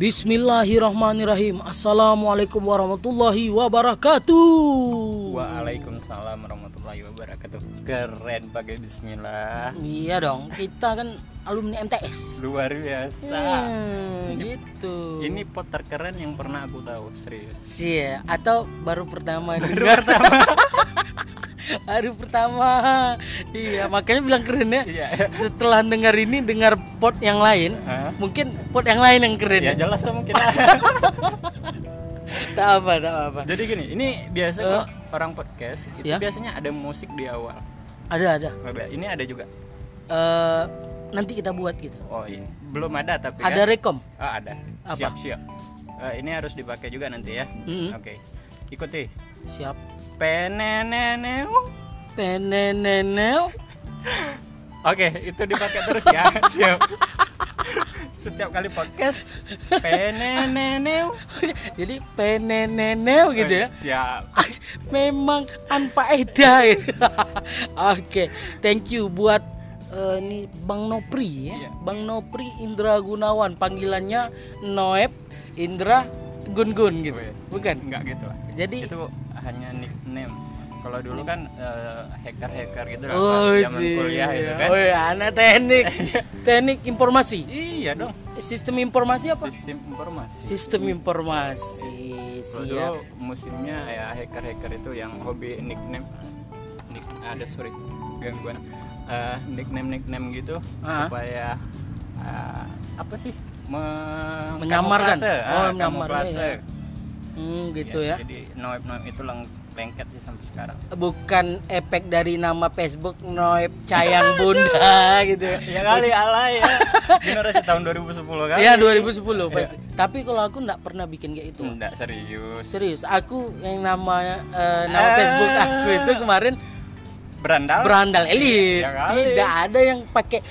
Bismillahirrahmanirrahim. Assalamualaikum warahmatullahi wabarakatuh. Waalaikumsalam warahmatullahi wabarakatuh. Keren pakai bismillah. Iya dong, kita kan alumni MTS. Luar biasa. Hmm, gitu. Ini pot terkeren yang pernah aku tahu, serius. Iya, atau baru pertama dengar. Baru pertama. Iya, makanya bilang keren ya. Iya. Setelah dengar ini dengar pot yang lain, Hah? mungkin pot yang lain yang keren Ya ya. jelas lah mungkin. Tak apa, tak apa. Jadi gini, ini biasa kok orang podcast itu Ya. biasanya ada musik di awal. Ada ada. Ada. Ini ada juga. Eh, nanti kita buat gitu. Oh ini belum ada tapi Ada kan? rekom. Ah, ada. Apa? Siap siap. Eh, ini harus dipakai juga nanti ya. Mm-mm. Oke. Ikuti. Siap. Peneneneu. Penenenel. Oke, itu dipakai terus ya. Siap. Setiap kali podcast peneneneu. Jadi penenenel gitu ya. Siap. Memang anfaedah gitu. Oke, thank you buat eh, ini Bang Nopri ya. Iya. Bang Nopri Indra Gunawan panggilannya Noep Indra Gun Gun gitu. Wes. Bukan. Enggak gitu lah. Jadi Itu hanya nickname. Kalau dulu kan eh, hacker-hacker gitu lah Oh, pas zaman sih. kuliah itu kan. Oh ya, anak teknik. teknik informasi. Iya dong. Sistem informasi apa? Sistem informasi. Sistem informasi. Siap. dulu musimnya ya hacker-hacker itu yang hobi nickname nick ada sorry gangguan Eh, nickname nickname gitu Ah. supaya eh, apa sih Me- Menyamarkan. Oh, Ah, menyamarkan, ya. Hmm, gitu ya. Jadi noib noib itu lang lengket sih sampai sekarang. bukan efek dari nama Facebook Noib Cayang Bunda gitu ya. Ya kali alay ya. Generasi tahun 2010 kan? Iya 2010 pasti. Tapi kalau aku nggak pernah bikin kayak itu. Enggak serius. Serius, aku yang namanya eh, nama Ah. Facebook aku itu kemarin Berandal. berandal elit. Ya. Tidak ada yang pakai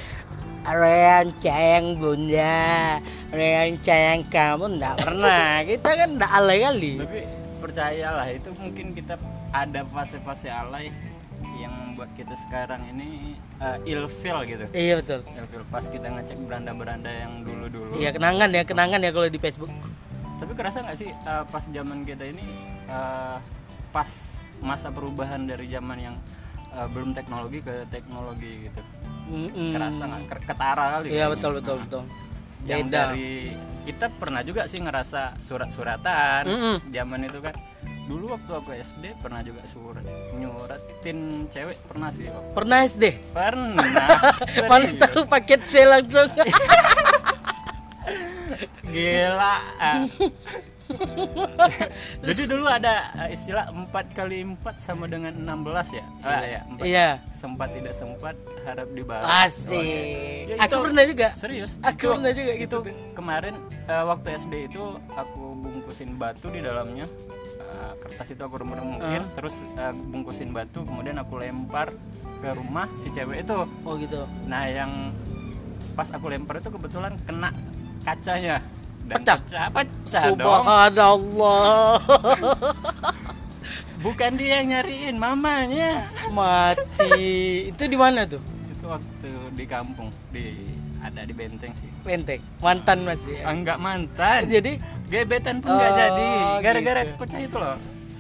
Rean Cayang Bunda, Rean Cayang kamu nggak pernah. Kita kan nggak alay kali. Tapi percayalah itu mungkin kita ada fase-fase alay yang membuat kita sekarang ini uh, ilfil gitu. Iya betul. Ilfil pas kita ngecek beranda-beranda yang dulu-dulu. Iya kenangan ya kenangan ya kalau di Facebook. Tapi kerasa nggak sih uh, pas zaman kita ini uh, pas masa perubahan dari zaman yang uh, belum teknologi ke teknologi gitu. Mm-mm. Kerasa nggak ketara kali. Iya betul betul betul. Yang Beda. dari kita pernah juga sih ngerasa surat-suratan Mm-mm. zaman itu kan dulu waktu aku SD pernah juga surat nyuratin cewek pernah sih waktu- Pernah SD? pernah Mana tahu paket C langsung. gila. jadi dulu ada uh, istilah 4 kali 4 sama dengan 16 ya ah, ya empat. Iya. sempat tidak sempat harap dibalas Asik. Ya, Aku itu- pernah juga. serius Aku Itu- pernah juga gitu. itu kemarin eh, waktu SD itu aku bungkusin batu di dalamnya Eh, kertas itu aku remuk-remukin terus eh, bungkusin batu kemudian aku lempar ke rumah si cewek itu Oh gitu. nah yang pas aku lempar itu kebetulan kena kacanya dan Pecah? pecah, pecah Subhanallah. bukan dia yang nyariin mamanya Mati. Itu di mana tuh? itu waktu di kampung di ada di benteng sih Lenteng. Mantan masih. Ah, enggak mantan Jadi gebetan pun nggak Oh, jadi gara-gara gitu. pecah itu loh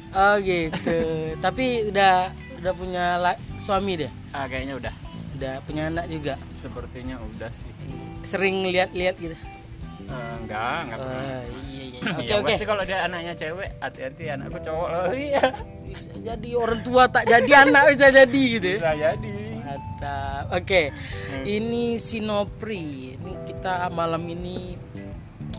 oh gitu. Tapi udah udah punya la- suami dia. ah kayaknya udah Udah punya anak juga. sepertinya udah sih Sering lihat-lihat gitu. Eh, enggak enggak pernah Oh, iya iya. Oke ya, oke. pasti kalau dia anaknya cewek hati-hati anakku cowok loh iya Bisa jadi orang tua tak jadi anak bisa jadi gitu. ya. bisa jadi Mantap. Oke. Ini Sinopri. Ini kita malam ini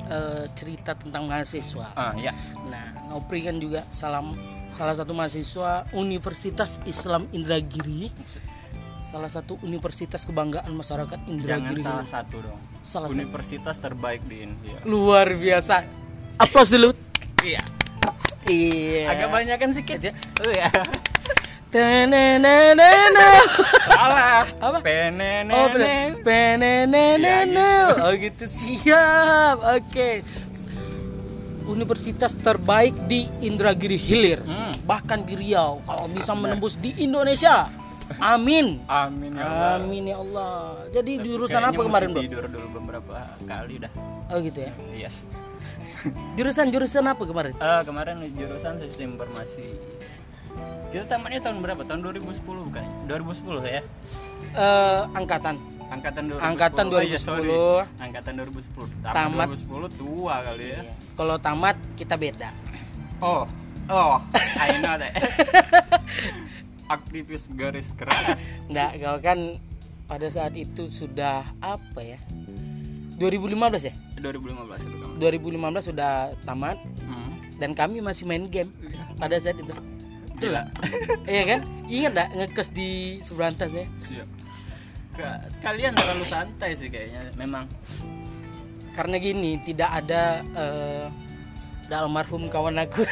eh, cerita tentang mahasiswa. ah ya Nah, Nopri kan juga salam salah satu mahasiswa Universitas Islam Indragiri. Salah satu universitas kebanggaan masyarakat jangan Indragiri. salah satu dong Salah satu. universitas terbaik di India Luar biasa. Aplaus dulu. iya Iya. agak banyak kan sedikit Aja. oh ya Tenenenene. salah Apa? penene Oh. Penenenene. Oh gitu siap. Oke. Universitas terbaik di Indragiri Hilir, Hmm. bahkan di Riau. Kalau bisa menembus di Indonesia, amin. amin ya Allah. Amin ya Allah. Jadi jurusan Kayaknya apa kemarin bro? tidur dulu beberapa kali dah. Oh gitu ya. yes. Jurusan jurusan apa kemarin? Eh, kemarin jurusan sistem informasi. Kita tamatnya tahun berapa? Tahun 2010 bukan? 2010 ya? Eh, angkatan. Angkatan 2010 Angkatan Oh, iya, sorry. 2010. angkatan 2010 Tamat. tamat. 2010 tua kali ya. Kalau tamat kita beda. Oh. Oh. I know that aktivis garis keras. Nggak, kau kan pada saat itu sudah apa ya? 2015 ya? 2015 itu kamu 2015 sudah tamat hmm. dan kami masih main game Iya. pada saat itu. Gila. iya kan? Ingat nggak ngekes di seberantas ya? Siap. Ka- kalian terlalu santai sih kayaknya memang. Karena gini tidak ada eh, ada almarhum kawan aku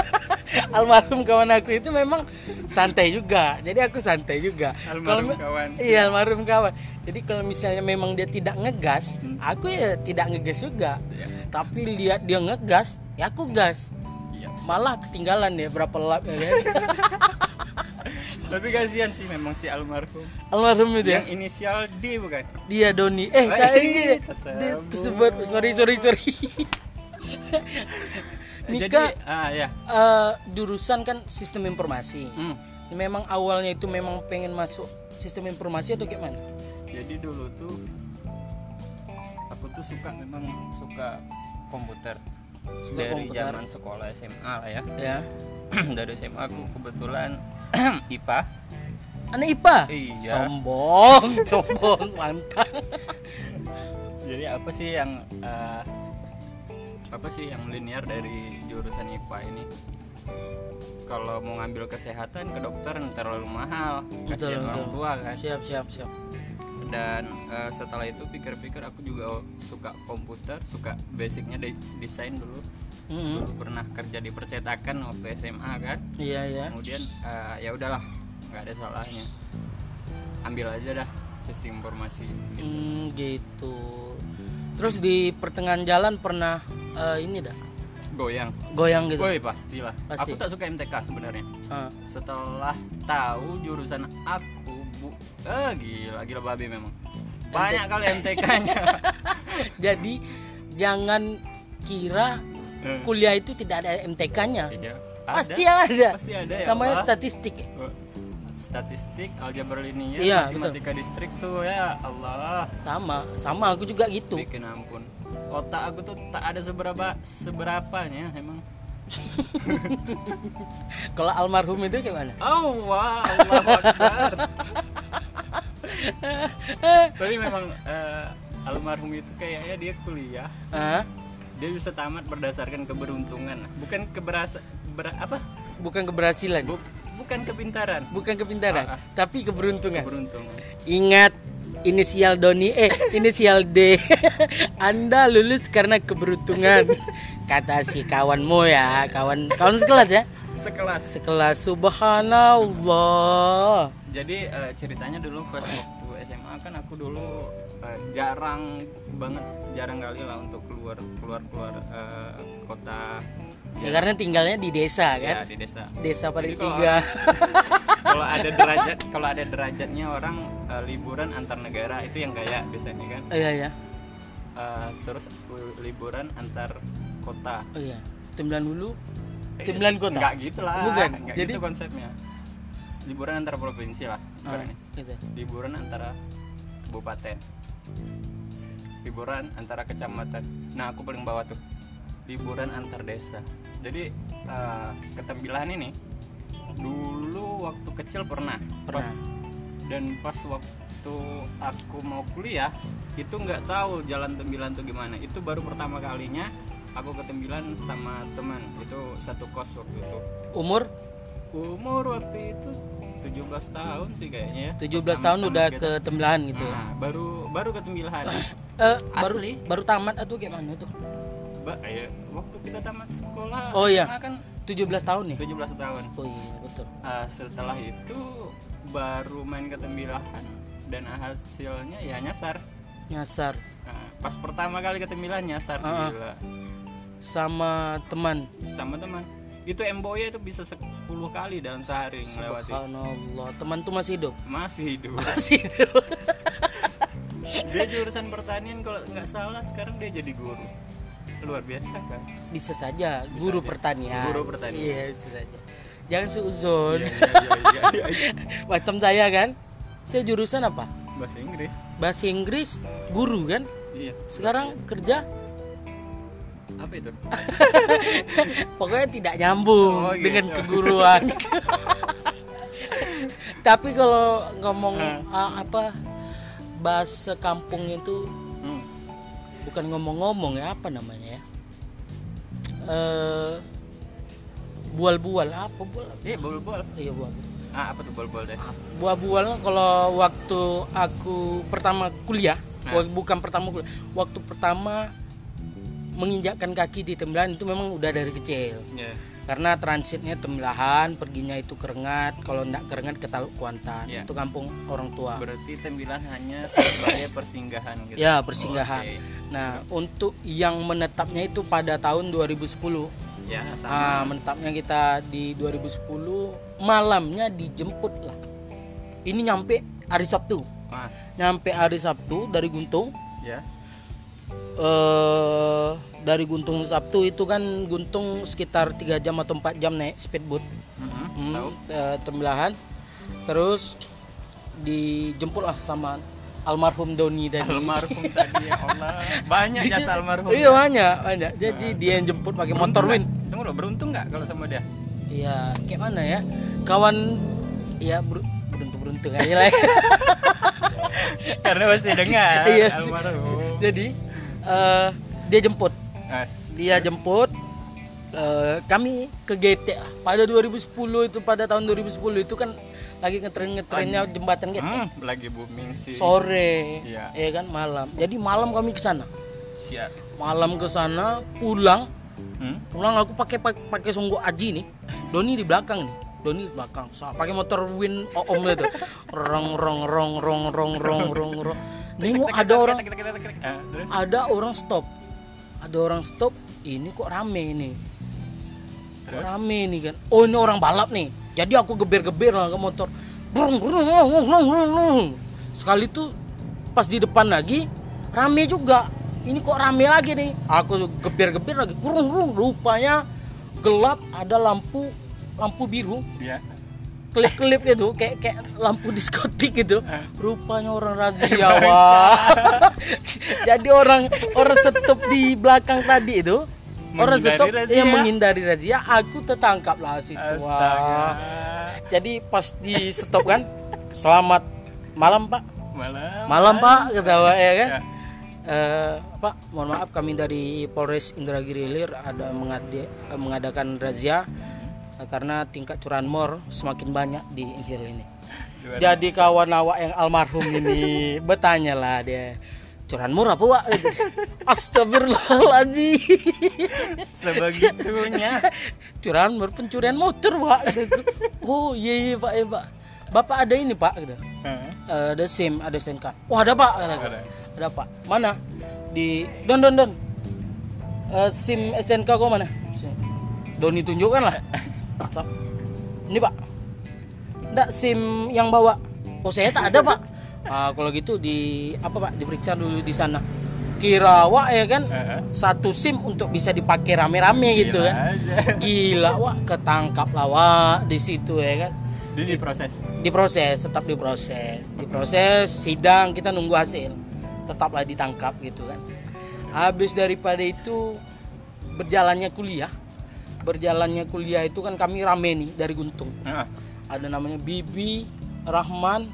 almarhum kawan aku itu memang santai juga. Jadi aku santai juga. Almarhum Kalau- kawan. iya almarhum kawan. Jadi kalau misalnya memang dia tidak ngegas aku ya tidak ngegas juga. Iya. tapi lihat dia ngegas ya aku gas. Iya. Malah ketinggalan ya berapa lap ya kan? Tapi kasihan sih memang si almarhum. Almarhum itu ya? Yang inisial D bukan? Dia Doni. Eh saya ini tersebut. Sorry sorry sorry Nika jadi ah ya. eh, jurusan kan sistem informasi. Hmm. memang awalnya itu memang pengen masuk sistem informasi atau gimana? Jadi dulu tuh aku tuh suka memang suka komputer. Suka dari komputer. zaman sekolah SMA lah ya. Ya. Dari SMA aku kebetulan IPA anak IPA Iya. sombong sombong mantap. Jadi apa sih yang eh, apa sih yang linear dari jurusan IPA ini? Kalau mau ngambil kesehatan kedokteran terlalu mahal Betul, kasihan orang tua kan. Siap siap siap. Dan eh, setelah itu pikir-pikir aku juga suka komputer suka basicnya de- desain dulu. Mm-mm. dulu pernah kerja di percetakan waktu SMA kan. Iya ya kemudian eh, ya udahlah nggak ada salahnya. Ambil aja dah sistem informasi Hmm, gitu. Terus di pertengahan jalan pernah eh, ini dah. Goyang. Goyang gitu. Woi pastilah. Pasti. aku tak suka MTK sebenarnya. Ah, setelah tahu jurusan aku bu. Eh gila gila babi memang. Banyak kali MTK-nya jadi jangan kira kuliah itu tidak ada MTK-nya Iya, pasti ada. pasti ada ya namanya Allah. statistik ya? Oh, statistik aljabar linear Iya, matematika distrik tuh ya Allah. Sama sama aku juga gitu. Bikin ampun otak aku tuh tak ada seberapa seberapanya emang. Kalau almarhum itu gimana? Oh wah Allah tapi memang eh, almarhum itu kayaknya dia kuliah. Ah dia bisa tamat berdasarkan keberuntungan. Bukan keberasa ber- apa? Bukan keberhasilan? Bu- bukan kepintaran. Bukan kepintaran ah. tapi keberuntungan. Keberuntungan. Ingat inisial Doni eh inisial D. Anda lulus karena keberuntungan. Kata si kawanmu ya kawan kawan sekelas ya? Sekelas. Sekelas subhanallah. Jadi eh, ceritanya dulu pas waktu SMA kan aku dulu eh, jarang banget jarang kali lah untuk keluar keluar keluar eh, kota ya karena tinggalnya di desa ya kan? di desa. Desa Jadi kalau tiga kalau ada derajat kalau ada derajatnya orang eh, liburan antar negara itu yang kayak biasanya kan? Oh iya. Ya Eh, terus eh, liburan antar kota. Oh iya. Sembilan dulu sembilan kota? Enggak gitu lah. Bukan. Enggak Jadi- gitu konsepnya. Liburan antar provinsi lah Ah, ibaratnya. gitu. liburan antara kabupaten. Liburan antara kecamatan. Nah aku paling bawah tuh liburan antar desa. Jadi ketembilahan ini dulu waktu kecil pernah, pas dan pas waktu aku mau kuliah itu nggak tahu jalan tembilan tuh gimana. Itu baru pertama kalinya aku ketembilan sama teman. Itu satu kos waktu itu. Umur? Umur waktu itu 17 tahun sih kayaknya ya. 17 Pas tahun udah tamat ke gitu. Nah, baru baru ketembilahan. Eh, baru Asli. baru tamat atau gimana tuh Mbak, ayo waktu kita tamat sekolah Oh, iya. Kan 17 tahun nih 17 tahun. oh iya betul Ah, setelah itu baru main ketembilahan dan hasilnya ya nyasar. nyasar Nah, pas pertama kali ketembilahan nyasar ah. gila sama teman sama teman. Itu Emboya itu bisa se- 10 kali dalam sehari melewati. Subhanallah teman tuh masih hidup Masih hidup. masih hidup dia jurusan pertanian kalau nggak salah sekarang dia jadi guru. Luar biasa kan? Bisa saja guru saja. pertanian. Guru pertanian. iya bisa saja. Jangan seuzon. Iya, iya, iya, iya, iya. macam saya kan? Saya jurusan apa? Bahasa Inggris. Bahasa Inggris guru kan? Iya sekarang kerja? Apa itu? Pokoknya tidak nyambung Oh, gitu. dengan keguruan. Tapi kalau ngomong ah, apa bahasa kampung itu. Bukan ngomong-ngomong ya apa namanya ya? Eh bual-bual apa bual? Iya bol iya bual ah apa tuh bol deh? Buah-bual kalau waktu aku pertama kuliah Nah. bukan pertama kuliah waktu pertama menginjakkan kaki di Tembelan itu memang udah dari kecil. Ya karena transitnya Tembelahan perginya itu Kerengat kalau enggak Kerengat ke Taluk Kuantan. Ya. itu kampung orang tua. Berarti tembilan hanya sebagai persinggahan gitu? Ya persinggahan. Oke. nah untuk yang menetapnya itu pada tahun 2010 ya sama. Ah menetapnya kita di 2010 malamnya dijemput lah. Ini nyampe hari Sabtu. Ah nyampe hari Sabtu dari Guntung. Ya. Eh dari Guntung Sabtu itu kan Guntung sekitar 3 jam atau 4 jam naik speedboat. Mhm, hmm, eh, Tembelahan terus dijemput lah sama almarhum Doni tadi. Almarhum tadi ya Allah. Banyak jasa almarhum iya banyak banyak. Jadi dia yang jemput pakai motor win. Tunggu lo beruntung nggak kalau sama dia? Iya kayak mana ya? Kawan ya ber- beruntung beruntung aja lah karena pasti dengar Iya almarhum. Jadi eh, dia jemput As. Dia jemput uh, kami ke GT lah. Pada 2010 itu pada tahun 2010 itu kan lagi ngetren ngetrennya jembatan GT. Hmm, lagi booming sih. Sore. ya. Ya kan malam. Jadi malam kami ke sana. Siap. Malam ke sana pulang. Hmm? Pulang aku pakai pakai songgo aji nih. Doni di belakang nih. Doni di belakang. So, pakai motor Win Oom itu. Rong rong rong rong rong rong rong rong. Nengok ada orang ada orang stop ada orang stop ini kok rame ini. Kok rame nih kan? Oh ini orang balap nih. Jadi aku geber-geber lah ke motor. Brung, brung, brung, brung, brung, brung. sekali tuh pas di depan lagi rame juga. Ini kok rame lagi nih? Aku geber-geber lagi. Kurung kurung. Rupanya gelap ada lampu lampu biru. Ya klip-klip itu kayak kayak lampu diskotik gitu. Rupanya orang razia wah jadi orang orang stop di belakang tadi itu orang stop razia. yang menghindari razia. Aku tertangkap lah situ astaga. Wah jadi pas di stop kan selamat malam pak. Malam. Malam pak ketawa ya kan? Ya. Eh, pak mohon maaf kami dari Polres Indragiri Hilir ada eh, mengadakan razia. eh, karena tingkat curanmor semakin banyak di Inhil ini Luar jadi kawan awak yang almarhum ini bertanya lah dia curanmor apa pak Gitu. Astagfirullahaladzim sebegitunya curanmor pencurian motor pak Gitu. oh iya iya pak iya pak bapak ada ini pak gitu. Eh, ada SIM, ada STNK. Wah ada pak, kata. Ada. Ada pak. Mana? Di Don Don Don. Eh, SIM STNK kau mana? Doni tunjukkan lah. So. Ini pak. Enggak SIM yang bawa. Oh saya tak ada pak. Ah, kalau gitu di apa pak? Diperiksa dulu di sana. Kira wak ya kan? Satu SIM untuk bisa dipakai rame-rame gitu kan? aja. Gila wak, ketangkap lah di situ ya kan? Dia diproses diproses tetap diproses diproses sidang kita nunggu hasil tetaplah ditangkap gitu kan habis daripada itu berjalannya kuliah berjalannya kuliah itu kan kami rame nih dari Guntung. Heeh. ada namanya Bibi Rahman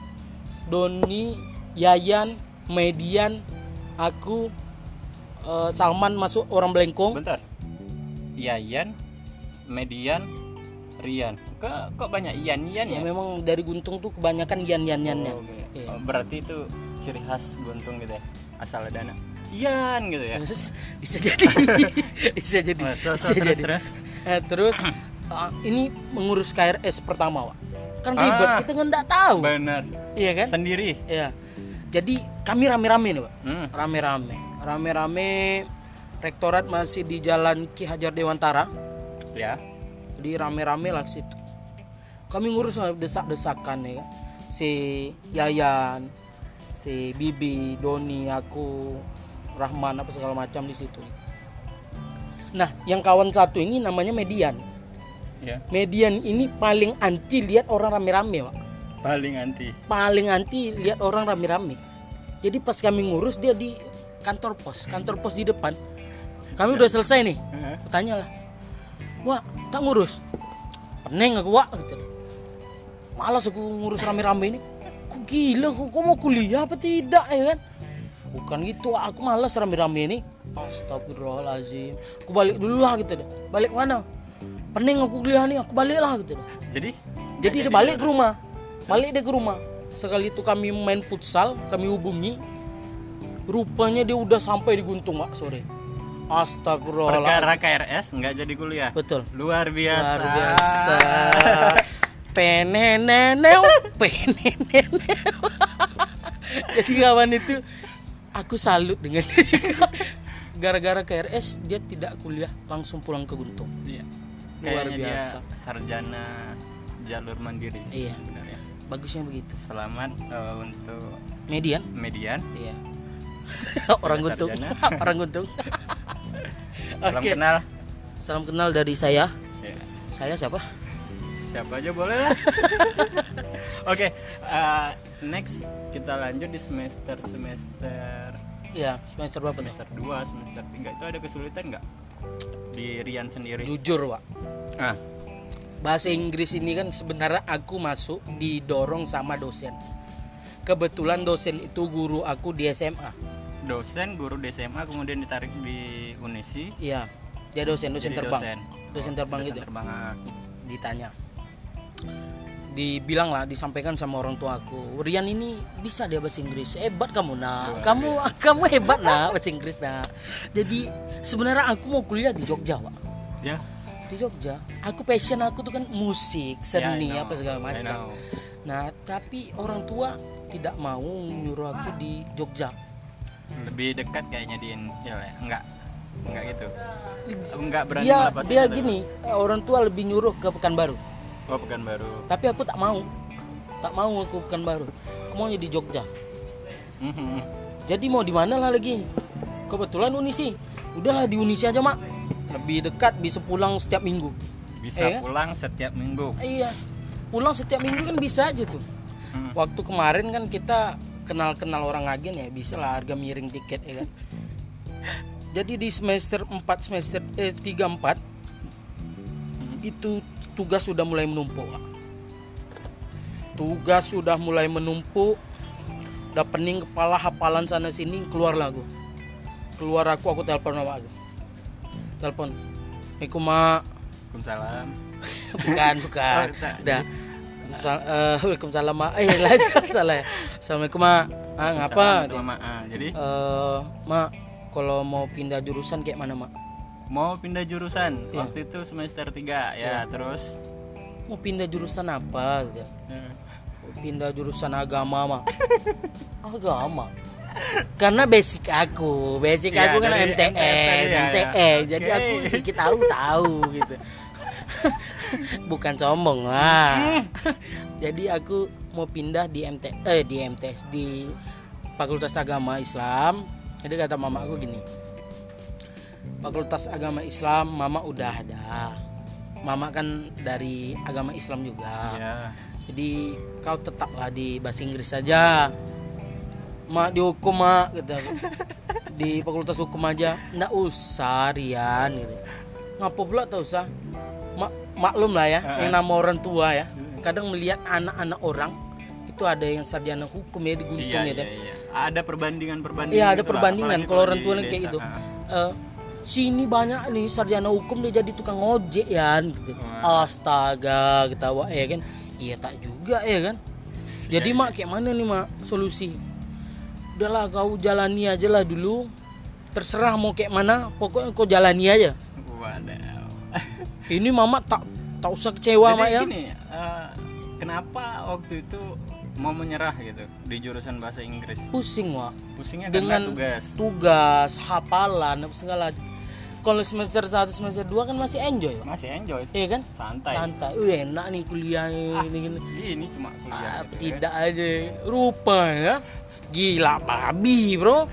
Doni Yayan Median aku eh, Salman masuk orang Belengkong bentar. Yayan Median Rian. Kok kok banyak Ian Ian ya ya? memang dari Guntung tuh kebanyakan Yan Yan Yannya Oh, oke. Iya. Oh, berarti itu ciri khas Guntung gitu ya? Asal ada dana Ian gitu ya. Terus bisa jadi bisa jadi Oh, so- so, bisa terus, jadi. terus? Eh, terus ah, ini mengurus KRS pertama Wak. kan ribet Ah. kita kan nggak tahu. Benar. Iya kan? Sendiri. Iya. jadi kami rame-rame nih pak. Hmm. rame-rame. Rame-rame rektorat masih di jalan Ki Hajar Dewantara. Ya. Jadi rame-rame lah situ. Kami ngurus desak-desakan ya si Yayan si Bibi Doni aku Rahman apa segala macam di situ Nah, yang kawan satu ini namanya Median. ya Median ini paling anti lihat orang rame-rame, Pak. paling anti Paling anti lihat orang rame-rame. Jadi pas kami ngurus dia di kantor pos, kantor pos di depan. Kami udah selesai nih. Tanya lah. Wah, tak ngurus. Pening aku, Wak, gitu. Malas aku ngurus rame-rame ini. Kok gila, kok, kok mau kuliah apa tidak ya kan? Bukan gitu, aku malas rame-rame ini. Astagfirullahaladzim. Aku balik dulu lah gitu. dah. Balik mana? Pening aku kuliah nih, aku balik lah gitu. dah. jadi Jadi dia balik ke rumah. Balik dia ke rumah. Sekali itu kami main futsal, kami hubungi. Rupanya dia udah sampai di Guntung, Pak, sore. Astagfirullahaladzim. perkara KRS nggak jadi kuliah Betul. luar biasa Luar biasa. Peneneneu, peneneneu. Jadi kawan itu aku salut dengan. Gara-gara KRS dia tidak kuliah, langsung pulang ke Guntung. Iya. Luar Kayaknya biasa. sarjana jalur mandiri sih Iya. sebenarnya Bagusnya begitu. selamat eh, untuk Median? median Iya. Orang Guntung. Orang Guntung. salam Oke. kenal Salam kenal dari saya. Ya, Saya siapa? siapa aja boleh lah oke eh, next kita lanjut di semester semester Iya, semester berapa nih? semester 2 semester 3 itu ada kesulitan nggak di Rian sendiri Jujur, Pak. ah Bahasa Inggris ini kan sebenarnya aku masuk didorong sama dosen. Kebetulan dosen itu guru aku di SMA. dosen guru di SMA kemudian ditarik di Unisi Iya, dia dosen, dosen Jadi terbang. dosen. Dosen terbang dosen gitu. terbang ah. Ditanya. Dibilang lah, disampaikan sama orang tua aku. Rian ini bisa dia bahasa Inggris. Hebat kamu nak. Kamu kamu hebat nak bahasa Inggris nak. Jadi sebenarnya aku mau kuliah di Jogja, Pak. ya Di Jogja. Aku passion aku tuh kan musik, seni Ya, I know. apa segala macam. Nah, tapi orang tua tidak mau nyuruh aku di Jogja. lebih dekat kayaknya di Indonesia ya enggak enggak gitu enggak berani Dia dia gini, orang tua lebih nyuruh ke Pekanbaru. Oh Pekanbaru Tapi aku tak mau. Tak mau aku Pekanbaru. Aku maunya di Jogja. Mhm. Jadi mau di mana lah lagi? Kebetulan Unisi. Udahlah di Unisi aja, Mak. Lebih dekat bisa pulang setiap minggu. bisa Eh, kan? pulang setiap minggu Iya. Pulang setiap minggu kan bisa aja tuh. Hmm. Waktu kemarin kan kita kenal-kenal orang agen ya, bisa lah harga miring tiket ya kan. Jadi di semester 4 semester eh 3 4 itu tugas sudah mulai menumpuk. Tugas sudah mulai menumpuk. Udah pening kepala hafalan sana sini keluar lagu. Keluar aku aku telepon sama aku. Telepon. Assalamualaikum mak. Waalaikumsalam bukan bukan udah Sal- eh, Waalaikumsalam mak eh lah salah ya Assalamualaikum mak ah ngapa jadi "Eh, mak kalau mau pindah jurusan kayak mana mak mau pindah jurusan? Iya. waktu itu semester 3 ya terus? Mau pindah jurusan apa gitu. eh, Mau pindah jurusan agama mak agama? Karena basic aku basic Iya, aku kan tadi ya, ya. jadi Oke. aku sedikit tahu tahu gitu. Bukan sombong lah. Jadi aku mau pindah di MT eh di MTS di Fakultas Agama Islam. Jadi kata mama aku gini Fakultas Agama Islam mama udah ada. Mama kan dari agama Islam juga. Ya jadi kau tetaplah di bahasa Inggris saja. Mak dihukum mak gitu. Di fakultas hukum aja. Ndak usah Rian gitu. Ngapa pula tak usah. Mak maklum lah ya yang nama orang tua ya. Kadang melihat anak-anak orang itu ada yang sarjana hukum ya di Guntung iya, ya iya, iya. ada perbandingan perbandingan Iya ada gitu perbandingan. kalau orang tua kayak desa. gitu. Sini banyak nih sarjana hukum dia jadi tukang ojek ya gitu. Astaga ketawa ya kan. Iya tak juga ya kan. Jadi mak kayak mana nih mak solusi? Udahlah kau jalani aja lah dulu. Terserah mau kayak mana, pokoknya kau jalani aja. Ini mama tak tak usah kecewa Jadi mak ya. gini, eh, kenapa waktu itu mau menyerah gitu di jurusan bahasa Inggris? Pusing mak. Pusingnya Dengan tugas. tugas, hafalan, segala. Kalau semester 1 semester 2 kan masih enjoy, Pak. Masih enjoy. Iya kan? Santai. Santai. Wih, enak nih kuliah nih, ini gini. Ini cuma kuliah. Ah, gitu tidak aja. Rupanya gila babi, Bro.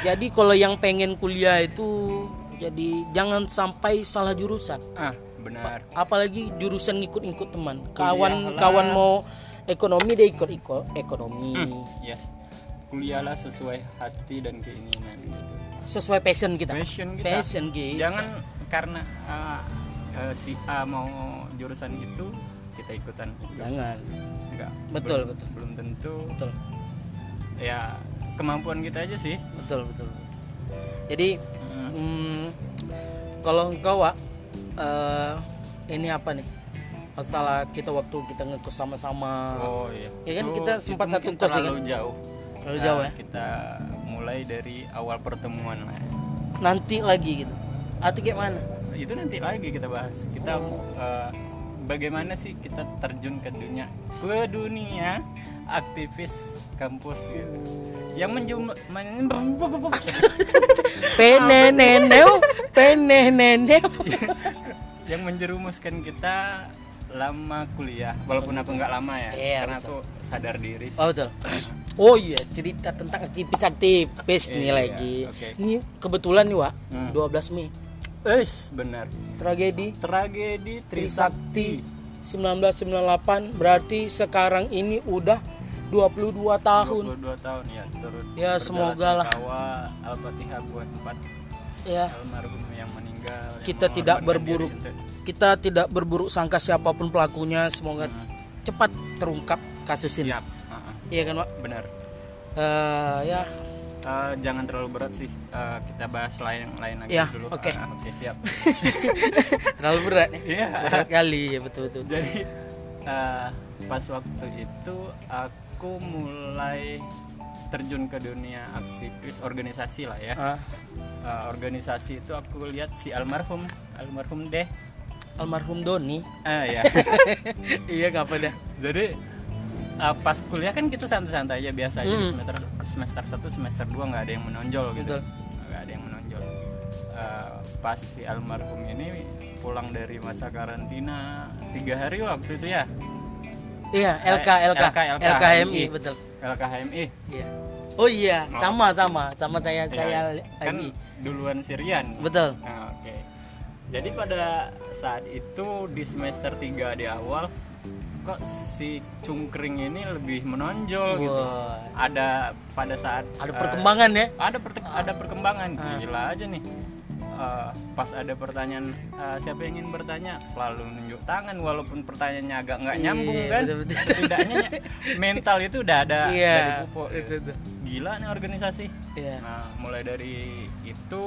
Jadi kalau yang pengen kuliah itu jadi jangan sampai salah jurusan ah benar apalagi jurusan ngikut-ngikut teman kawan lah. kawan mau ekonomi dia ikut ikut ekonomi yes kuliahlah sesuai hati dan keinginan gitu sesuai passion kita. Passion kita. Passion kita. Jangan karena ah, eh, si A mau jurusan itu kita ikutan. Jangan. Enggak. Betul, belum, betul. belum tentu. Betul. Ya kemampuan kita aja sih. Betul betul, betul. jadi Mm. hmm, kalau engkau Wak, eh, ini apa nih? Masalah kita waktu kita ngekos sama-sama. Oh iya. Ya kan? Itu- kita sempat satu kos ya terlalu jauh. Terlalu Nah, jauh ya? kita mulai dari awal pertemuan lah. Nanti lagi gitu? Atau kayak mana? Itu nanti lagi kita bahas. Kita eh, bagaimana sih kita terjun ke dunia? Ke dunia aktivis kampus gitu. Yang menjum men- peneneneu peneneneu. Yang menjerumuskan kita lama kuliah walaupun aku nggak lama ya Iya, karena aku sadar diri sih. oh betul oh iya cerita tentang aktivis aktivis nih Iya, lagi. Oke. ini kebetulan nih Wak. Hmm. 12 Mei. Wes, benar. Tragedi tragedi Trisakti Trisakti. 1998 berarti sekarang ini udah 22 tahun. 22 tahun ya turut Ya, semoga lah. Al-Fatihah buat empat ya. almarhum yang meninggal yang Kita tidak mengorbankan berburuk. diri kita tidak berburuk sangka siapa pun pelakunya. Semoga Hmm. cepat terungkap kasus ini. Siap iya kan Wak? Benar. Eh, ya. Eh, jangan terlalu berat sih. Eh, kita bahas lain lain lagi Ya, dulu. oke. Ah, oke siap. Terlalu berat. Nih iya. Berat kali ya betul betul jadi eh, pas waktu itu aku mulai terjun ke dunia aktivis organisasi lah ya. Ah, Eh, organisasi itu aku lihat si almarhum. Almarhum deh. Almarhum Doni. Ah ya iya nggak apa dah jadi eh, pas kuliah kan kita santai-santai aja biasa aja di Hmm. semester semester 1 semester 2 nggak ada yang menonjol gitu. Nggak ada yang menonjol. Eh, pas si almarhum ini pulang dari masa karantina tiga hari waktu itu ya? Iya LK Eh, LK LK, LK, LKMI HMI. betul. LKHMI iya. Oh iya Oh. sama sama. Sama saya saya Ya, kan HMI duluan Sirian. Betul. Nah, oke. Jadi pada saat itu di semester 3 di awal kok si cungkring ini lebih menonjol gitu. Wah. Ada pada saat ada eh, perkembangan ya ada perte- ada perkembangan Ah. gila aja nih. Eh, pas ada pertanyaan eh, siapa yang ingin bertanya selalu nunjuk tangan walaupun pertanyaannya agak nggak Iya, nyambung kan betul-betul. setidaknya ny- mental itu udah ada Iya, dari pupuk itu tuh. gila nih organisasi Iya. Nah, mulai dari itu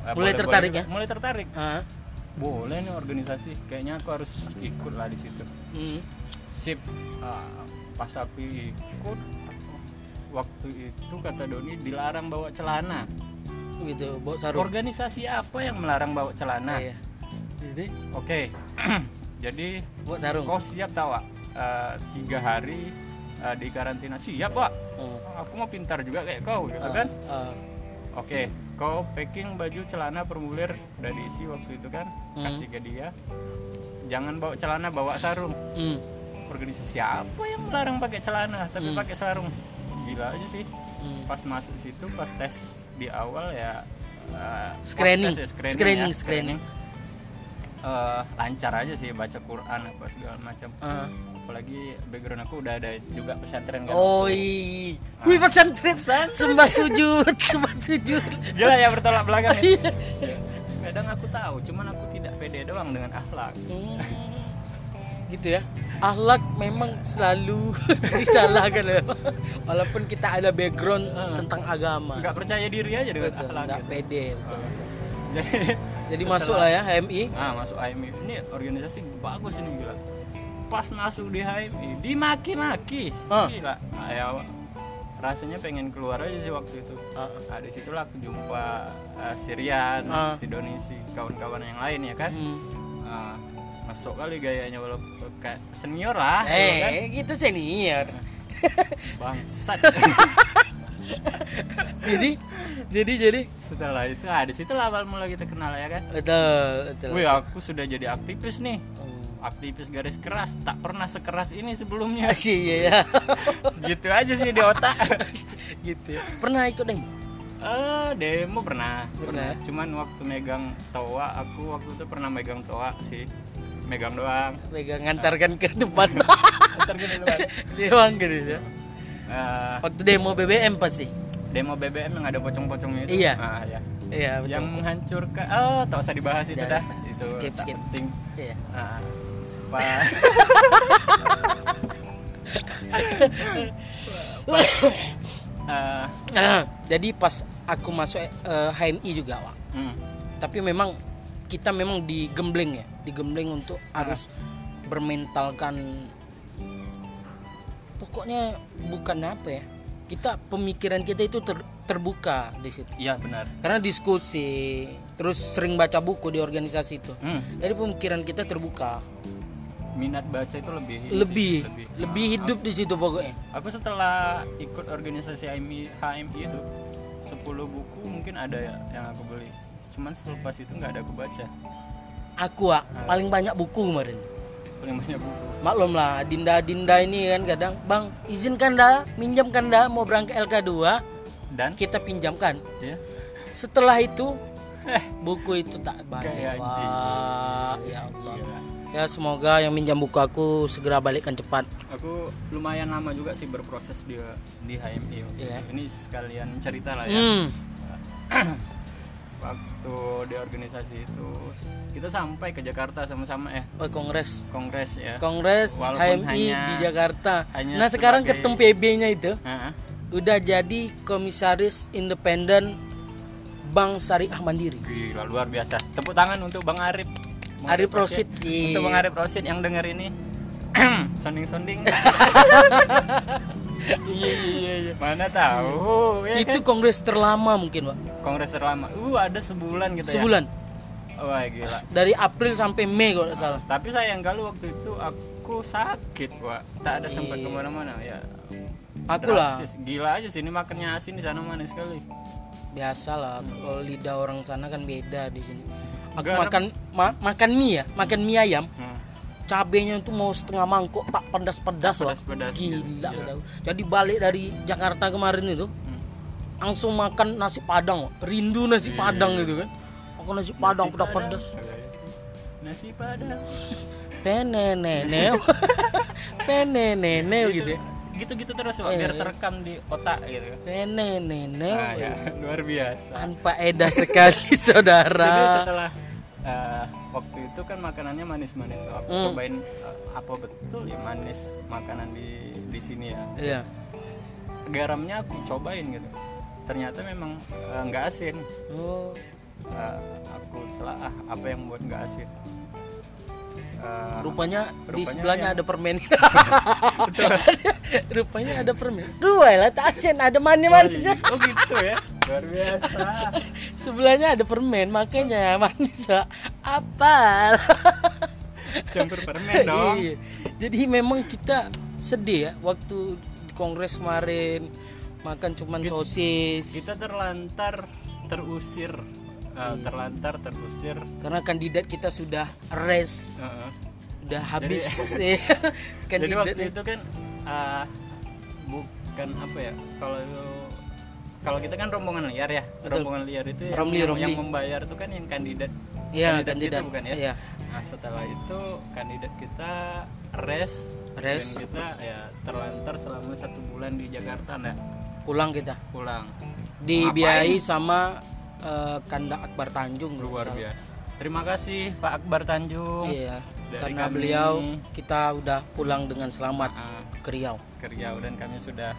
Mulai boleh- tertarik boleh- ya? Mulai tertarik. Ah, Boleh nih organisasi. Kayaknya aku harus ikut lah di situ. hmm. Sip. Ah, pas aku ikut waktu itu kata Doni dilarang bawa celana. gitu bawa sarung Organisasi apa yang melarang bawa celana? iya jadi Oke. Jadi bawa sarung kau siap tahu Wak? Eh, tiga hari eh, di karantina siap pak. Oh. Aku mau pintar juga kayak kau gitu Ah, kan? ah. Oke, kau packing baju celana formulir udah diisi waktu itu kan, Hmm. kasih ke dia. Jangan bawa celana, bawa sarung. Hmm. Organisasi apa yang melarang pakai celana tapi Hmm. pakai sarung? Gila aja sih. Hmm. Pas masuk situ, pas tes di awal ya uh, Screening. tes ya, Screening, ya, screening. Uh, lancar aja sih baca Quran apa segala macam. Ah. Apalagi background aku udah ada juga pesantren kan. Oh iya, wih pesantren sembah sujud, sembah sujud. Gila ya bertolak belakang ya. Iya. Kadang aku tahu, cuman aku tidak pede doang dengan akhlak. Hmm. Gitu ya. Ahlak memang selalu disalahkan ya. Walaupun kita ada background Ah. tentang agama. nggak percaya diri aja dengan Betul, akhlak nggak gitu. pede. betul. jadi Jadi setelah- masuk lah ya HMI. ah masuk HMI ini organisasi bagus ini gila pas masuk di HMI dimaki-maki Ah. gila ya rasanya pengen keluar aja sih waktu itu Ah. nah di situlah aku jumpa eh, Sirian Ah. si Doni si kawan-kawan yang lain ya kan Hmm. Ah, masuk kali gayanya walaupun kayak senior lah kan. Eh, gitu senior. bangsat jadi, jadi, jadi. setelah itu ah di situ awal mula kita kenal ya kan Betul, betul. Wih aku sudah jadi aktivis nih Hmm. Aktivis garis keras tak pernah sekeras ini sebelumnya Iya ya. gitu aja sih di otak gitu ya. Pernah ikut deng? Eh, demo pernah. Pernah. Cuman waktu megang toa, aku waktu itu pernah megang toa sih. Megang doang. Megang ngantarkan ke depan. Ntar gini doang. Doang gitu ya. Eh, Waktu demo BBM pasti. demo BBM yang ada pocong-pocongnya itu. Iya. Ah, iya. Iya, betul. Yang menghancurkan oh, tak usah dibahas itu Udah, dah. Itu skip, skip. penting. Iya. Ah, Eh, Nah, jadi pas aku masuk eh, HMI juga, Wak. hmm. Tapi memang kita memang digembleng ya, digembleng untuk harus bermentalkan pokoknya bukan apa ya. Kita pemikiran kita itu ter- terbuka di situ. Iya benar. Karena diskusi, terus sering baca buku di organisasi itu. Hmm. Jadi pemikiran kita terbuka, Minat baca itu lebih ini sih, lebih lebih Ah, hidup di situ pokoknya. Aku setelah ikut organisasi HMI, HMI itu 10 buku mungkin ada ya yang aku beli. Cuman setelah pas itu nggak ada aku baca. Aku Wak, paling banyak buku kemarin. Paling banyak buku. Maklum lah, Dinda-Dinda ini kan kadang, Bang, izinkan dah, minjamkan dah mau berangkat LK2, Dan kita pinjamkan. ya, Setelah itu, eh buku itu tak balik. Wah, ya Allah. gila. Ya semoga yang minjam buku aku segera balikkan cepat. Aku lumayan lama juga sih berproses di di HMI. Iya. Ini sekalian cerita lah ya. Hmm. Waktu di organisasi itu kita sampai ke Jakarta sama-sama ya Oh, kongres. kongres ya. Kongres Walaupun HMI hanya- di Jakarta. hanya Nah, sekarang sebagai- ketum PB-nya itu Heeh. udah jadi komisaris independen Bank Syariah Mandiri. Gila luar biasa. Tepuk tangan untuk Bang Arif. Bang Arif Rosid. Untuk Bang Arif Rosid yang denger ini. Sonding-sonding. Iya iya iya. Mana tahu ya Itu kan? kongres terlama mungkin, Pak. kongres terlama. Uh, ada sebulan gitu ya. Sebulan. Wah, gila. Dari April sampai Mei kalau tidak salah. Tapi sayang kali waktu itu aku sakit, Wak. Tak ada sempat Iya. ke mana-mana ya. Aku lah. Gila aja sih ini makannya asin di sana manis sekali. biasa lah kalau lidah orang sana kan beda di sini. Aku Garam. makan ma- makan mie ya, makan mie ayam. Hmm. Cabenya itu mau setengah mangkok tak pedas-pedas, Wak. Pedas-pedas, Gila, kata aku. Jadi balik dari Jakarta kemarin itu Hmm. langsung makan nasi padang, rindu nasi padang gitu kan. Makan nasi padang Nasi pedas-pedas. Nasi padang. Peneneneu. Peneneneu gitu ya. Gitu-gitu terus, Wak, biar Eh. terekam di otak gitu. Peneneneu. Nah, ya, luar biasa. Tanpa edah sekali saudara. Jadi setelah eh, waktu itu kan makanannya manis-manis tuh. Aku Hmm. cobain eh, apa betul ya manis makanan di di sini ya. Iya. Garamnya aku cobain gitu. Ternyata memang nggak asin. Oh, Eh, aku telah ah, apa yang buat nggak asin. Eh, rupanya di Rupanya sebelahnya ya. ada permen. rupanya ada permen. Dua lah tak asin, ada manis-manis. oh gitu ya. Luar biasa. sebelahnya ada permen, makanya manis. Apa? Campur permen dong. Iya. Jadi memang kita sedih ya waktu di kongres kemarin makan cuman sosis Kita terlantar terusir. Eh, terlantar terusir. karena kandidat kita sudah res, Heeh. udah habis. ya. Jadi waktu kandidat itu kan uh, bukan apa ya kalau kalau kita kan rombongan liar ya Betul. rombongan liar itu yang, Romli, yang, Romli. yang membayar itu kan yang kandidat Iya, kandidat kandidat. gitu bukan ya Iya. nah setelah itu kandidat kita res Res. dan kita ya terlantar selama satu bulan di Jakarta ndak pulang kita pulang dibiayai sama eh, Kanda Akbar Tanjung luar salah. biasa terima kasih Pak Akbar Tanjung Iya, karena kami- beliau kita udah pulang dengan selamat Ah, ke Riau. ke Riau dan kami sudah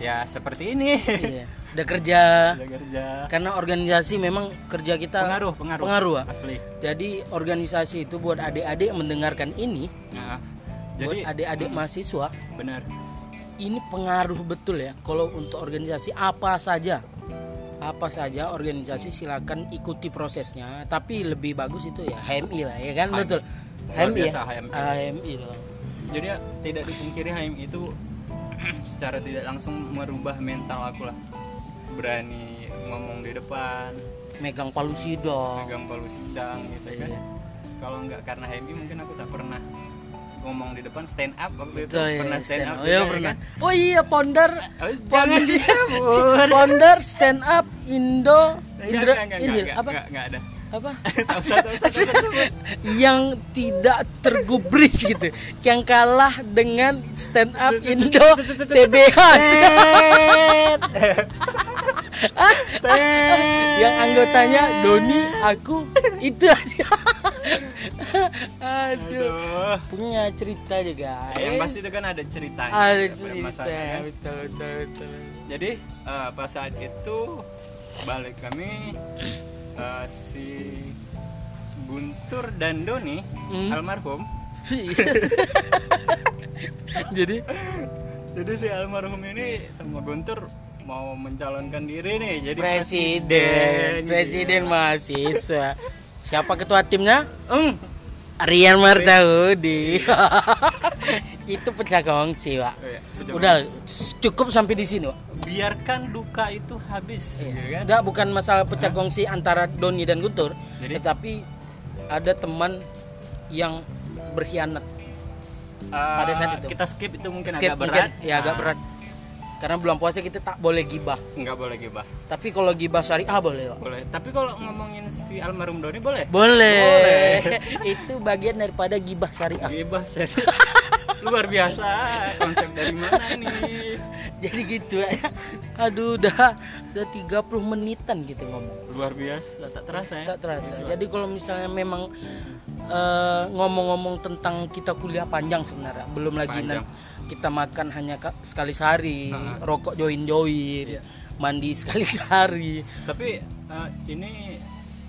ya seperti ini iya, udah kerja. Sudah kerja Karena organisasi memang kerja kita pengaruh pengaruh pengaruh, ah. asli Jadi organisasi itu buat adik-adik mendengarkan ini, Nah, buat jadi adik-adik mahasiswa, benar ini pengaruh betul ya. Kalau untuk organisasi apa saja, apa saja organisasi silakan ikuti prosesnya. Tapi lebih bagus itu ya HMI lah, ya kan HMI. betul. Luar HMI ya. biasa, HMI. HMI loh. Jadi tidak dipungkiri HMI itu secara tidak langsung merubah mental aku lah berani ngomong di depan Megang palu sidang. megang palu sidang gitu kan Iya. kalau nggak karena HMI mungkin aku tak pernah ngomong di depan stand up waktu itu Betul, ya, pernah stand, stand up up. juga, Iya ya pernah. kan? Oh iya Ponder. Oh, Ponder. Ponder stand up Indo Indra enggak, apa? enggak, enggak ada Apa? Yang tidak tergubris gitu. Yang kalah dengan stand up Indo TBH. yang anggotanya Doni, aku itu. Aduh. Aduh. Punya cerita juga. yang pasti itu kan ada ceritanya ada cerita. kan? Betul betul betul. jadi eh, pas saat itu balik kami eh, si Guntur dan Doni Hmm. almarhum Jadi jadi si almarhum ini sama Guntur mau mencalonkan diri nih jadi presiden, presiden mahasiswa. Siapa ketua timnya? Hmm. Rian Martaudi. itu pecah kongsi, Pak. Oh, iya. Udah cukup sampai di sini, Pak. Biarkan duka itu habis gitu kan Enggak bukan masalah pecah kongsi antara Doni dan Guntur, Jadi? tetapi ada teman yang berkhianat. Eh, pada saat itu. kita skip itu mungkin Skip agak berat mungkin, ya agak berat. Karena bulan puasa kita tak boleh gibah. nggak boleh gibah Tapi kalau gibah syariah boleh, Pak. boleh tapi kalau ngomongin si almarhum Doni boleh Boleh. itu bagian daripada gibah syariah. gibah serius luar biasa konsep dari mana ini Jadi gitu ya. Aduh, udah udah 30 menitan gitu ngomong. luar biasa tak terasa ya Tak terasa. Jadi kalau misalnya memang eh, ngomong-ngomong tentang kita kuliah panjang sebenarnya, belum lagi kita makan hanya ka- sekali sehari, rokok join-join, Iya. mandi sekali sehari. tapi eh, ini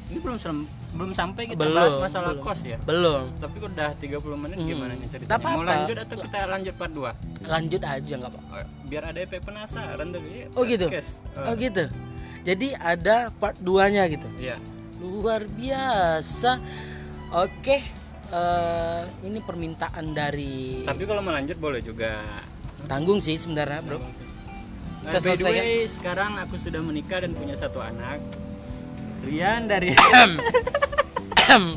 ini belum sem- belum sampai kita Belum, bahas masalah belum. kos ya Belum. tapi udah 30 menit gimana nih ceritanya Tak apa-apa. mau lanjut atau kita lanjut part 2 Lanjut aja nggak apa. biar ada efek penasaran tapi Oh gitu. Eh, Oh gitu. Jadi ada part 2-nya gitu. iya Luar biasa. Oke, eh, ini permintaan dari tapi kalau mau lanjut boleh juga tanggung sih sebenarnya, Bro. Nah, by the selesaikan. way, sekarang aku sudah menikah dan punya satu anak. Rian dari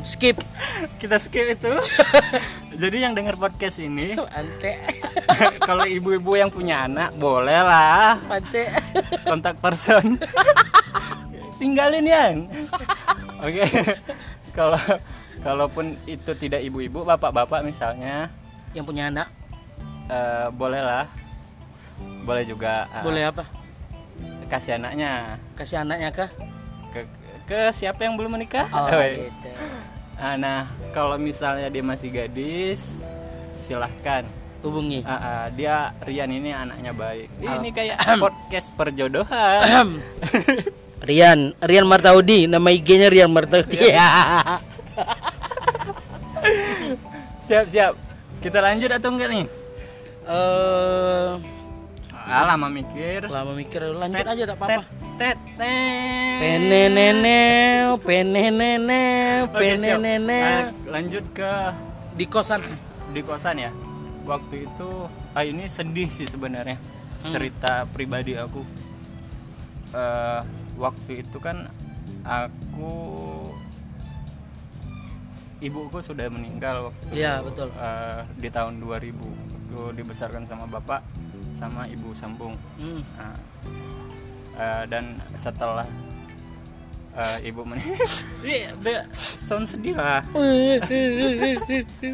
Skip. kita skip itu. Jadi yang dengar podcast ini, Ante. kalau ibu-ibu yang punya anak, boleh lah Ante. kontak person. Tinggalin yang. Oke. Kalau kalaupun itu tidak ibu-ibu, bapak-bapak misalnya, Yang punya anak, eh, boleh lah. Boleh juga eh, boleh apa? kasih anaknya Kasih anaknya kah? Ke siapa yang belum menikah? Oh, Eh, gitu. Ah, Nah, kalau misalnya dia masih gadis, silahkan. Hubungi. Ah, ah, dia Rian ini anaknya baik. Ah. Ini kayak podcast perjodohan. Rian, Rian Martaudi, nama IG-nya Rian Martaudi. Iya. Ya. siap siap. Kita lanjut atau enggak nih? Eh, Ah, lama mikir. lama mikir lanjut aja tak apa-apa. Tet, tet. Pene neneu, pene neneu, Oke, pene siap. neneu. Ah, lanjut ke Di kosan. di kosan ya. Waktu itu, ah ini sedih sih sebenarnya. Cerita pribadi aku. Eh, waktu itu kan aku ibuku sudah meninggal waktu Iya, betul. eh, di tahun 2000 aku dibesarkan sama bapak sama ibu sambung Hmm. Nah, eh, dan setelah eh, ibu meninggal Iya, be- sound sedih lah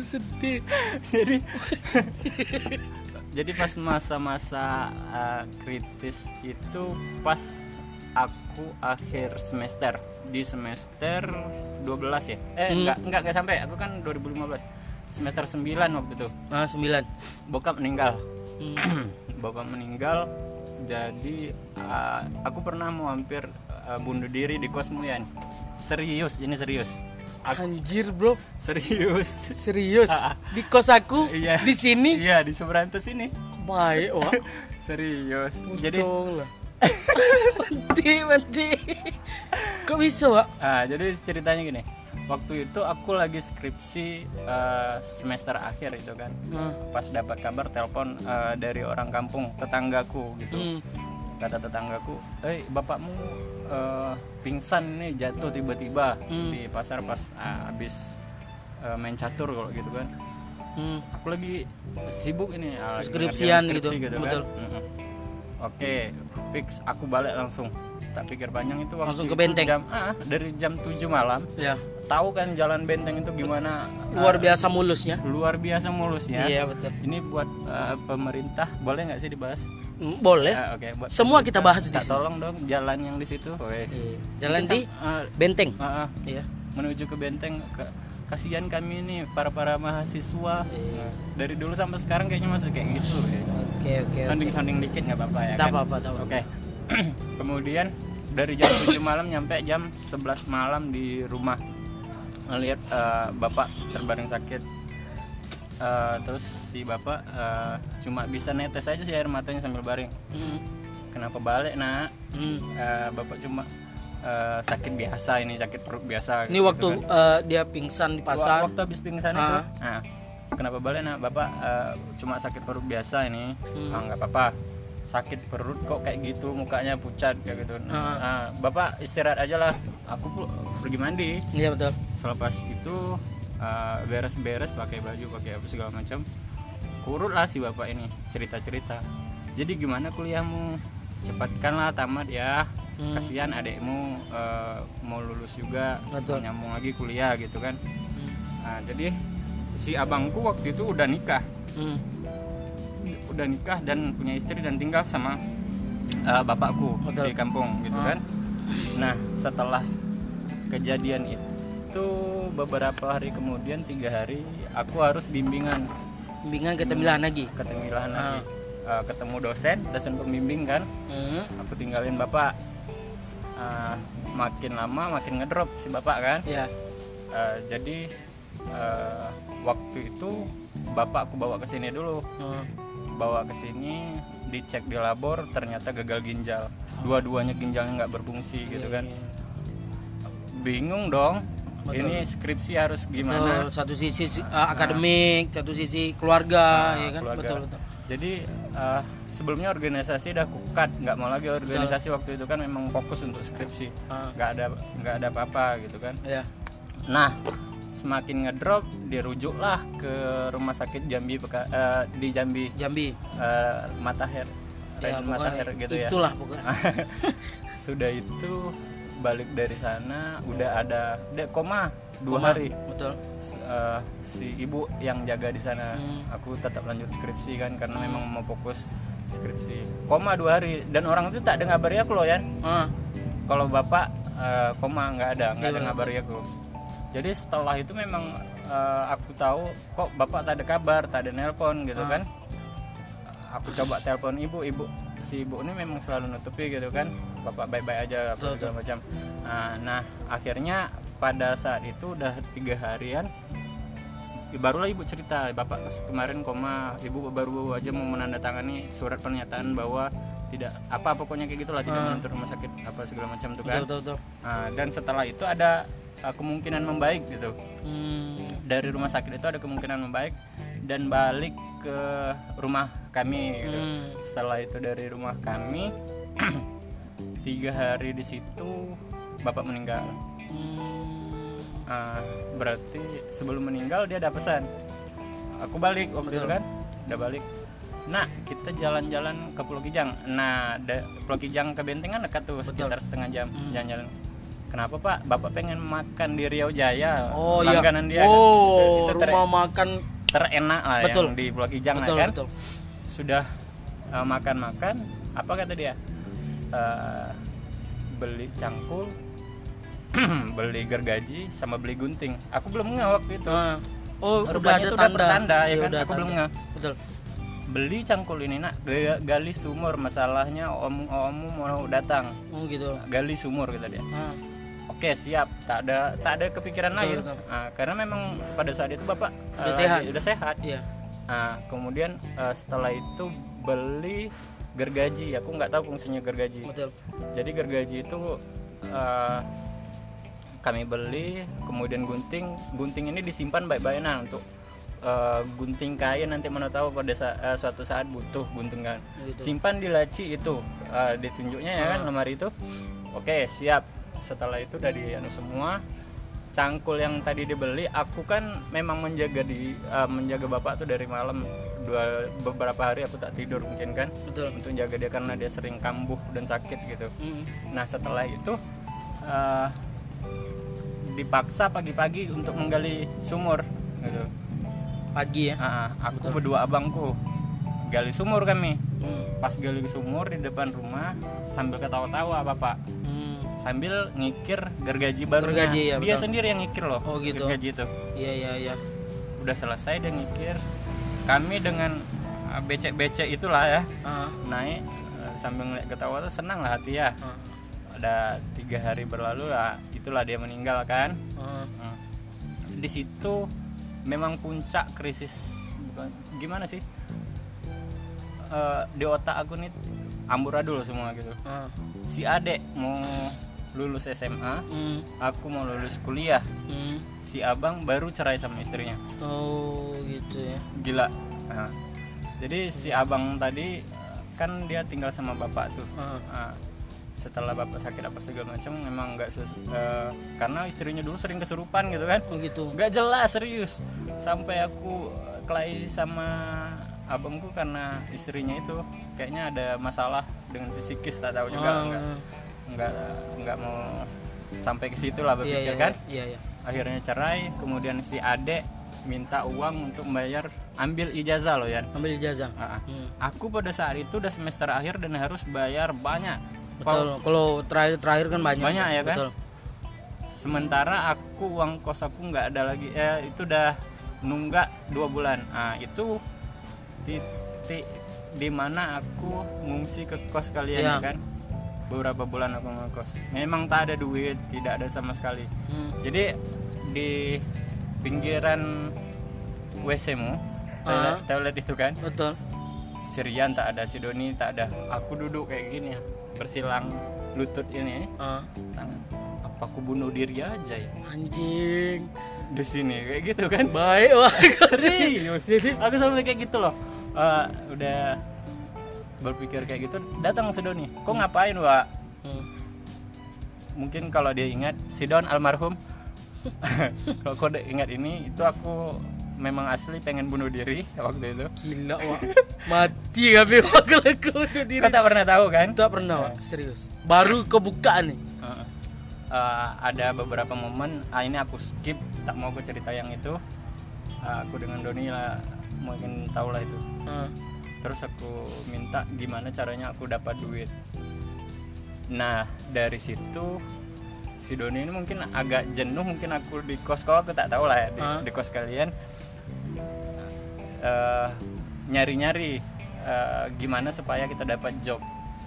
Sedih. jadi jadi pas masa-masa uh, kritis itu pas aku akhir semester di semester 12 ya eh Hmm. enggak enggak enggak sampai aku kan 2015 semester 9 waktu itu Ah, sembilan. bokap meninggal Hmm. bapak meninggal jadi uh, aku pernah mau hampir uh, bunuh diri di kos Muyan serius ini serius aku Anjir, Bro. serius Serius. Ah, ah. Di kos aku, iya di sini. iya di Seberantes ini Baik, wah. serius jadi Untung lah. mati, mati. Kok bisa, Pak? ah, jadi ceritanya gini waktu itu aku lagi skripsi uh, semester akhir itu kan Nah. pas dapat kabar telepon uh, dari orang kampung tetanggaku gitu Hmm. kata tetanggaku eh bapakmu uh, pingsan nih jatuh tiba-tiba Hmm. di pasar pas uh, habis uh, main catur kalau gitu kan Hmm. aku lagi sibuk ini lagi Skripsian gitu, skripsi betul. Mm-mm. oke fix aku balik langsung tak pikir panjang itu waktu Langsung ke Benteng? jam ah, dari jam 7 malam Ya. Tahu kan jalan benteng itu gimana Luar biasa mulusnya. luar biasa mulusnya Iya betul. ini buat ah, pemerintah boleh nggak sih dibahas Hmm, Boleh. Ah, oke buat Semua kita bahas di sini. tolong dong jalan yang di situ. Iya. Jalan di Ah, Benteng. ah, ah, Iya. menuju ke benteng ke kasihan kami ini para para mahasiswa Iya. Dari dulu sampai sekarang kayaknya masih kayak gitu ya. Oke oke. sounding sounding dikit nggak apa-apa ya Tak kan? apa-apa, oke kemudian dari jam 7 malam nyampe jam 11 malam di rumah ngelihat eh, bapak terbaring sakit Eh, terus si bapak eh, cuma bisa netes aja sih air matanya sambil baring Hmm. kenapa balik nak Hmm. Eh, bapak cuma eh, sakit biasa ini sakit perut biasa Ini gitu waktu kan. eh, dia pingsan di pasar. Waktu habis pingsan itu. Ah. Nah, kenapa balik nak? Bapak eh, cuma sakit perut biasa ini. Hmm. Ah, nggak apa-apa. Sakit perut kok kayak gitu, mukanya pucat kayak gitu. Ah. Nah, Bapak istirahat aja lah. Aku pergi mandi. Iya betul. Selepas itu eh, beres-beres pakai baju, pakai apa segala macam. Kurut lah si bapak ini cerita-cerita. Jadi gimana kuliahmu? Cepatkanlah tamat ya. Hmm. Kasihan adekmu eh, mau lulus juga, Betul. mau nyambung lagi kuliah gitu kan. Hmm. Nah, jadi si abangku waktu itu udah nikah, Hmm. Udah nikah dan punya istri dan tinggal sama uh, bapakku Betul. di kampung gitu Ah. kan. Nah, setelah kejadian itu beberapa hari kemudian tiga hari aku harus bimbingan Bimbingan ketembilan lagi. ketemilahan Ah. lagi Uh, ketemu dosen dosen pembimbing kan Hmm. aku tinggalin bapak Uh, makin lama makin ngedrop si bapak kan Ya. Uh, jadi uh, waktu itu bapak aku bawa ke sini dulu Hmm. Bawa ke sini dicek di labor ternyata gagal ginjal dua-duanya ginjalnya nggak berfungsi gitu kan bingung dong Betul. ini skripsi harus Betul, gimana satu sisi si- eh, akademik, satu sisi keluarga, Nah, ya kan? keluarga. Betul, betul. jadi uh, sebelumnya organisasi udah kukat nggak mau lagi organisasi waktu itu kan memang fokus untuk skripsi Ah. nggak ada nggak ada apa-apa gitu kan Ya. Nah, semakin ngedrop dirujuklah ke rumah sakit Jambi Beka- eh, di Jambi Jambi. eh, Matahir, Ya, Matahir gitu ya. Itulah pokoknya. Sudah itu balik dari sana udah ada dek koma dua Koma. hari. Betul. Eh, si ibu yang jaga di sana, Hmm. aku tetap lanjut skripsi kan karena memang mau fokus skripsi. Koma dua hari dan orang itu tak ada ngabari aku loh Yan. Ah. kalau bapak eh, koma nggak ada nggak ada Iya, ngabari aku jadi setelah itu memang eh, aku tahu kok bapak tak ada kabar tak ada nelpon gitu Ah. kan aku coba telepon ibu ibu si ibu ini memang selalu nutupi gitu kan bapak baik-baik aja apa Betul, segala macam nah, nah akhirnya pada saat itu udah tiga harian barulah ibu cerita bapak kemarin koma ibu baru aja mau menandatangani surat pernyataan bahwa tidak apa pokoknya kayak gitulah tidak Ah. menuntut rumah sakit apa segala macam tuh Betul, kan betul, betul. Nah, dan setelah itu ada uh, kemungkinan membaik gitu Hmm. dari rumah sakit itu ada kemungkinan membaik dan balik ke rumah kami gitu. Hmm. setelah itu dari rumah kami tiga hari di situ bapak meninggal Hmm. Ah, berarti sebelum meninggal dia ada pesan aku balik waktu itu Betul. kan udah balik nah kita jalan-jalan ke Pulau Kijang nah da- Pulau Kijang ke Bentengan dekat tuh sekitar setengah jam Hmm. Kenapa pak bapak pengen makan di Riau Jaya Oh iya. langganan dia kan. Oh, itu, itu rumah makan terenak lah Betul. yang di Pulau Kijang lah betul, kan betul. sudah uh, makan-makan apa kata dia Uh, beli cangkul beli gergaji sama beli gunting aku belum nggak waktu itu Ah. Oh, udah Rupanya ada itu udah tanda. pertanda, ya Iya, kan? udah Aku belum ngeh. Betul. beli cangkul ini nak ga- gali sumur masalahnya om ommu mau datang Oh, gitu. gali sumur kata dia Ah. Oke siap tak ada tak ada kepikiran Betul, lain betul. Nah, karena memang pada saat itu bapak Udah eh, sehat. udah sehat Iya. Nah, kemudian eh, setelah itu beli gergaji. Aku nggak tahu fungsinya gergaji. Betul. Jadi gergaji itu eh, kami beli, kemudian gunting. Gunting ini disimpan baik-baik nah untuk eh, gunting kain nanti mana tahu pada sa- eh, suatu saat butuh guntingan. Gitu. Simpan di laci itu, eh, ditunjuknya ya kan lemari itu. Oke siap. Setelah itu dari anu semua. Cangkul yang tadi dibeli aku kan memang menjaga di eh, menjaga bapak tuh dari malam dua beberapa hari aku tak tidur mungkin kan. Betul. Untuk jaga dia karena dia sering kambuh dan sakit gitu. Mm. nah setelah itu eh, dipaksa pagi-pagi untuk menggali sumur gitu. Pagi ya? Ah, aku berdua abangku gali sumur kami. Mm. pas gali sumur di depan rumah sambil ketawa-tawa bapak. Sambil ngikir gergaji barunya Gergaji, ya, dia betul. sendiri yang ngikir loh Oh, gitu. gergaji itu iya iya iya udah selesai dia ngikir kami dengan uh, becek-becek itulah ya Ah, naik uh, sambil ngeliat ketawa tuh senang lah hati ya ah, ada tiga hari berlalu ya itulah dia meninggal kan ah. Hmm. di situ memang puncak krisis bukan gimana sih Eh, di otak aku nih amburadul semua gitu Ah. si adek mau lulus SMA Mm. aku mau lulus kuliah. Mm. si abang baru cerai sama istrinya. Oh gitu ya. Gila. Nah, jadi si abang tadi kan dia tinggal sama bapak tuh. Ah. Nah, setelah bapak sakit apa segala macam memang nggak eh, karena istrinya dulu sering kesurupan gitu kan. Oh gitu. Nggak jelas serius. Sampai aku kelahi sama abangku karena istrinya itu kayaknya ada masalah dengan psikis tak tahu juga Ah. nggak nggak nggak mau sampai ke situ lah iya berpikir iya kan? iya iya. Akhirnya cerai kemudian si adek minta uang untuk membayar ambil ijazah loh ya ambil ijazah. Ah, ah. Hmm. aku pada saat itu udah semester akhir dan harus bayar banyak. Betul. Kalau terakhir terakhir kan banyak. Banyak ya kan? betul. Sementara aku uang kos aku nggak ada lagi. Eh itu udah nunggak dua bulan. Ah itu titik di mana aku ngungsi ke kos kalian Iya. ya kan beberapa bulan aku ngekos. Memang tak ada duit tidak ada sama sekali. Hmm. jadi di pinggiran WC mu toilet, Ah. toilet itu kan betul. Sirian tak ada Sidoni tak ada. Aku duduk kayak gini ya bersilang lutut ini. Ah. tangan apa aku bunuh diri aja ya? Anjing. Di sini kayak gitu kan? Baik wah. Serius? Aku sampai kayak gitu loh. Eh, udah berpikir kayak gitu datang Sidoni kok ngapain wa Hmm. mungkin kalau dia ingat Sidon almarhum. Kalau kau ingat ini itu aku memang asli pengen bunuh diri waktu itu. Gila wah mati kami waktu aku untuk diri. Kau tak pernah tahu kan? Tak pernah wah serius. Baru kebuka nih. Heeh. Eh, ada beberapa momen. Ah, ini aku skip. Tak mau aku cerita yang itu. Ah, aku dengan Doni lah mungkin tahu lah itu. Terus aku minta gimana caranya aku dapat duit nah dari situ si Doni ini mungkin agak jenuh mungkin aku di kos kau aku tak tahu lah ya di, Ah. di kos kalian Eh, nyari-nyari eh, gimana supaya kita dapat job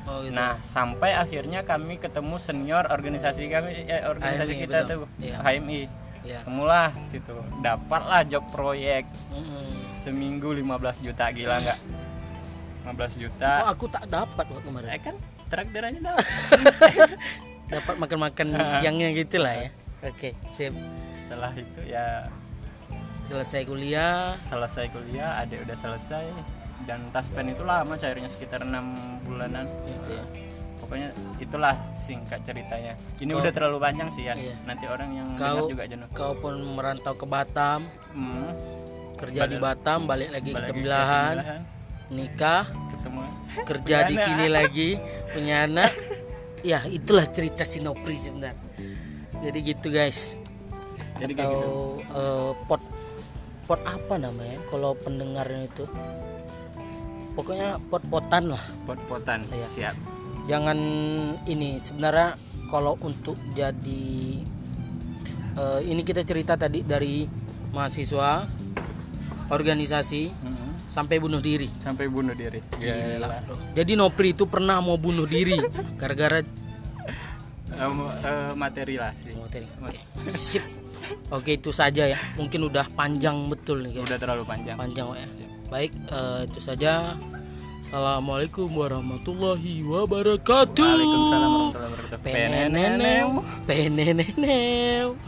oh gitu Nah, sampai akhirnya kami ketemu senior organisasi kami eh, organisasi HMI, kita betul. tuh Iya. HMI. ya Ketemulah situ. Dapatlah job proyek Mm-mm. seminggu 15 juta gila nggak? 15 juta. kok aku tak dapat wah kemarin Eh kan traktirannya dapat. dapat makan-makan siangnya gitu lah ya oke sip Setelah itu ya selesai kuliah selesai kuliah, adik udah selesai dan taspen itu lama cairnya sekitar enam bulanan. gitu ya Pokoknya itulah singkat ceritanya. Ini Kau- udah terlalu panjang sih ya. Iya. Nanti orang yang Kau- juga jenuh. kau pun merantau ke Batam Hmm. kerja di Batam balik lagi ke Balik ke Tembelahan, nikah ketemu. kerja di sini lagi punya anak. Ya itulah cerita Sinopri sebenarnya jadi gitu guys. Jadi atau gitu eh, pot pot apa namanya kalau pendengarnya itu? Pokoknya pot-potan lah. Pot-potan Iya. siap. Jangan ini sebenarnya kalau untuk jadi eh, ini kita cerita tadi dari mahasiswa organisasi Mhm. Sampai bunuh diri sampai bunuh diri Gila, bro. Jadi Nopri itu pernah mau bunuh diri gara-gara Em, eh, materi lah sih materi. Oke. Sip. Oke, itu saja ya. Mungkin udah panjang betul nih udah terlalu panjang Panjang ya. Baik, eh, itu saja. Assalamualaikum warahmatullahi wabarakatuh. Waalaikumsalam warahmatullahi wabarakatuh Peneneneu. Peneneneu.